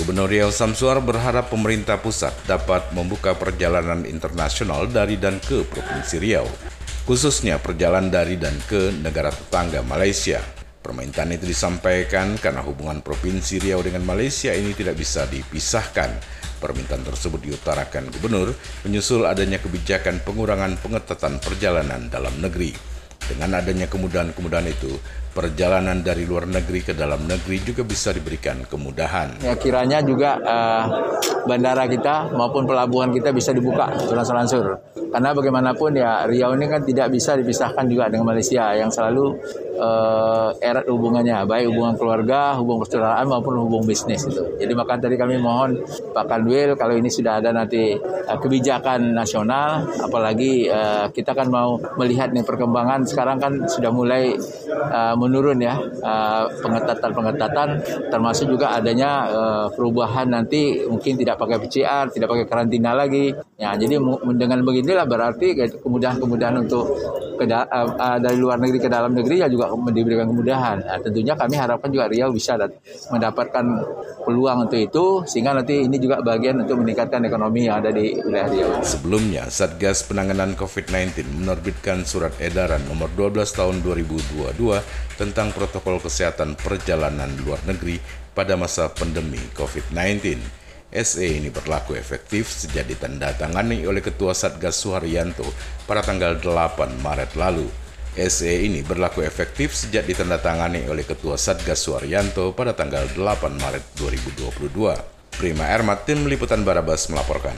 Gubernur Riau Samsuar berharap pemerintah pusat dapat membuka perjalanan internasional dari dan ke Provinsi Riau, khususnya perjalanan dari dan ke negara tetangga Malaysia. Permintaan itu disampaikan karena hubungan Provinsi Riau dengan Malaysia ini tidak bisa dipisahkan. Permintaan tersebut diutarakan Gubernur menyusul adanya kebijakan pengurangan pengetatan perjalanan dalam negeri. Dengan adanya kemudahan-kemudahan itu, perjalanan dari luar negeri ke dalam negeri juga bisa diberikan kemudahan. Ya kiranya juga uh, bandara kita maupun pelabuhan kita bisa dibuka langsung-langsung. Karena bagaimanapun ya Riau ini kan tidak bisa dipisahkan juga dengan Malaysia yang selalu uh, erat hubungannya, baik hubungan keluarga, hubungan persaudaraan maupun hubungan bisnis itu. Jadi maka tadi kami mohon Pak Kanwil kalau ini sudah ada nanti uh, kebijakan nasional, apalagi uh, kita kan mau melihat nih perkembangan sekarang kan sudah mulai uh, menurun ya pengetatan-pengetatan termasuk juga adanya perubahan nanti mungkin tidak pakai PCR, tidak pakai karantina lagi. Ya, jadi dengan beginilah berarti kemudahan-kemudahan untuk ke dari luar negeri ke dalam negeri ya juga diberikan kemudahan. Nah, tentunya kami harapkan juga Riau bisa mendapatkan peluang untuk itu sehingga nanti ini juga bagian untuk meningkatkan ekonomi yang ada di wilayah Riau. Sebelumnya, Satgas Penanganan COVID-19 menerbitkan surat edaran nomor 12 tahun 2022 tentang protokol kesehatan perjalanan luar negeri pada masa pandemi COVID-19. SE ini berlaku efektif sejak ditandatangani oleh Ketua Satgas Suharyanto pada tanggal 8 Maret lalu. SE ini berlaku efektif sejak ditandatangani oleh Ketua Satgas Suharyanto pada tanggal 8 Maret 2022. Prima Ermat, Tim Liputan Barabas melaporkan.